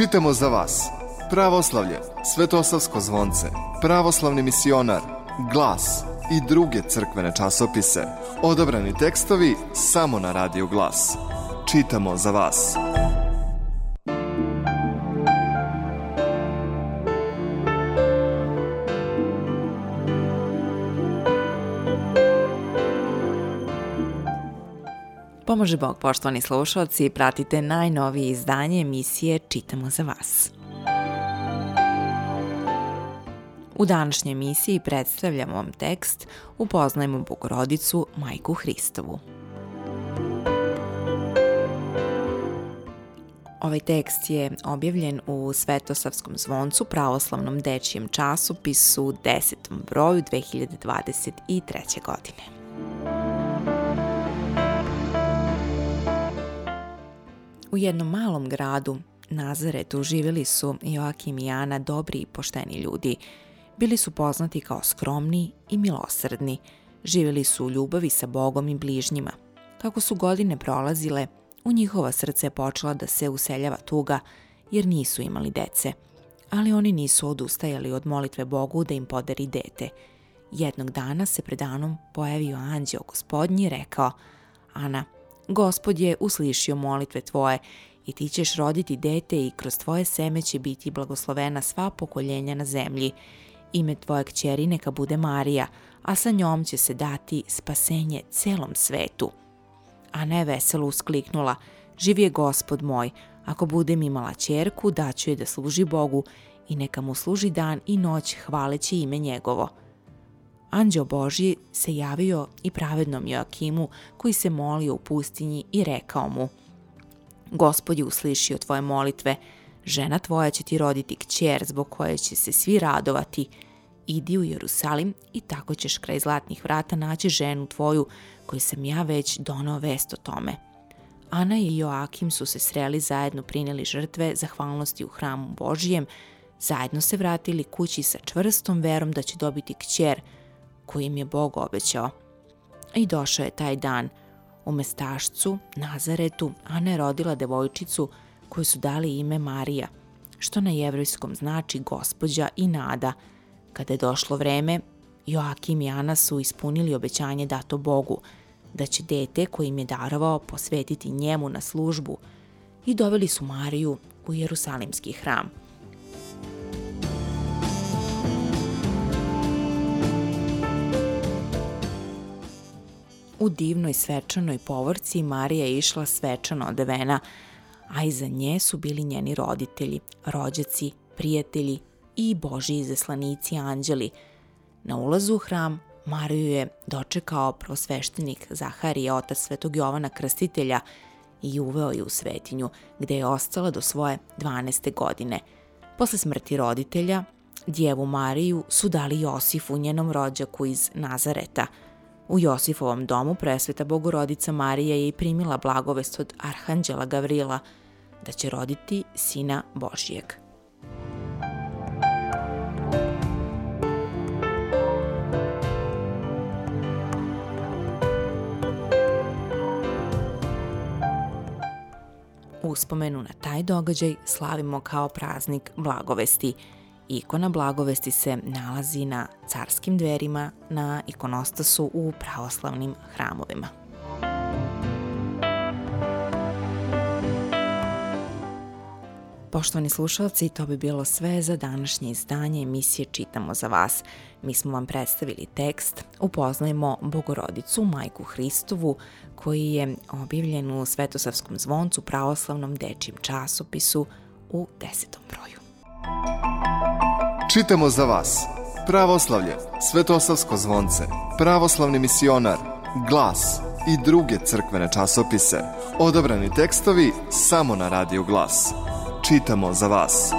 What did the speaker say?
Čitamo za vas. Pravoslavlje, Svetosavsko zvonce, Pravoslavni misionar, Glas i druge crkvene časopise. Odabrani tekstovi samo na Radio Glas. Čitamo za vas. Pomože Bog, poštovani slušalci, pratite najnovije izdanje emisije Čitamo za vas. U današnjoj emisiji predstavljamo vam tekst Upoznajmo Bogorodicu, Majku Hristovu. Ovaj tekst je objavljen u Svetosavskom zvoncu pravoslavnom dečijem časopisu 10. broju 2023. godine. U jednom malom gradu, Nazaretu, živjeli su Joakim i Ana dobri i pošteni ljudi. Bili su poznati kao skromni i milosrdni. Živjeli su u ljubavi sa Bogom i bližnjima. Kako su godine prolazile, u njihova srce počela da se useljava tuga, jer nisu imali dece. Ali oni nisu odustajali od molitve Bogu da im podari dete. Jednog dana se pred Anom pojavio anđeo gospodnji i rekao Ana, Gospod je uslišio molitve tvoje i ti ćeš roditi dete i kroz tvoje seme će biti blagoslovena sva pokoljenja na zemlji. Ime tvoje kćeri neka bude Marija, a sa njom će se dati spasenje celom svetu. Ana je veselo uskliknula, živ je gospod moj, ako budem imala čerku, daću je da služi Bogu i neka mu služi dan i noć hvaleći ime njegovo. Anđeo Božji se javio i pravednom Joakimu koji se molio u pustinji i rekao mu Gospod je uslišio tvoje molitve, žena tvoja će ti roditi kćer zbog koje će se svi radovati. Idi u Jerusalim i tako ćeš kraj zlatnih vrata naći ženu tvoju koju sam ja već donao vest o tome. Ana i Joakim su se sreli zajedno prineli žrtve zahvalnosti u hramu Božijem, zajedno se vratili kući sa čvrstom verom da će dobiti kćer, koji im je Bog obećao. I došao je taj dan. U mestašcu, Nazaretu, Ana je rodila devojčicu koju su dali ime Marija, što na jevrojskom znači gospođa i nada. Kada je došlo vreme, Joakim i Ana su ispunili obećanje dato Bogu, da će dete koji im je darovao posvetiti njemu na službu i doveli su Mariju u Jerusalimski hram – U divnoj svečanoj povorci Marija išla svečano odevena, a iza nje su bili njeni roditelji, rođaci, prijatelji i Boži izaslanici anđeli. Na ulazu u hram Mariju je dočekao prosveštenik Zaharije, otac svetog Jovana Krstitelja, i uveo je u svetinju, gde je ostala do svoje 12. godine. Posle smrti roditelja, djevu Mariju su dali Josifu, njenom rođaku iz Nazareta – U Josifovom domu presveta Bogorodica Marija je i primila blagovest od Arhanđela Gavrila da će roditi sina Božijeg. Uspomenu na taj događaj slavimo kao praznik blagovesti – Ikona blagovesti se nalazi na carskim dverima na ikonostasu u pravoslavnim hramovima. Poštovani slušalci, to bi bilo sve za današnje izdanje emisije Čitamo za vas. Mi smo vam predstavili tekst Upoznajmo Bogorodicu, Majku Hristovu, koji je objavljen u Svetosavskom zvoncu pravoslavnom dečijem časopisu u desetom broju. Čitamo za vas. Pravoslavlje, Svetosavsko zvonce, Pravoslavni misionar, Glas i druge crkvene časopise. Odabrani tekstovi samo na Radio Glas. Čitamo za vas.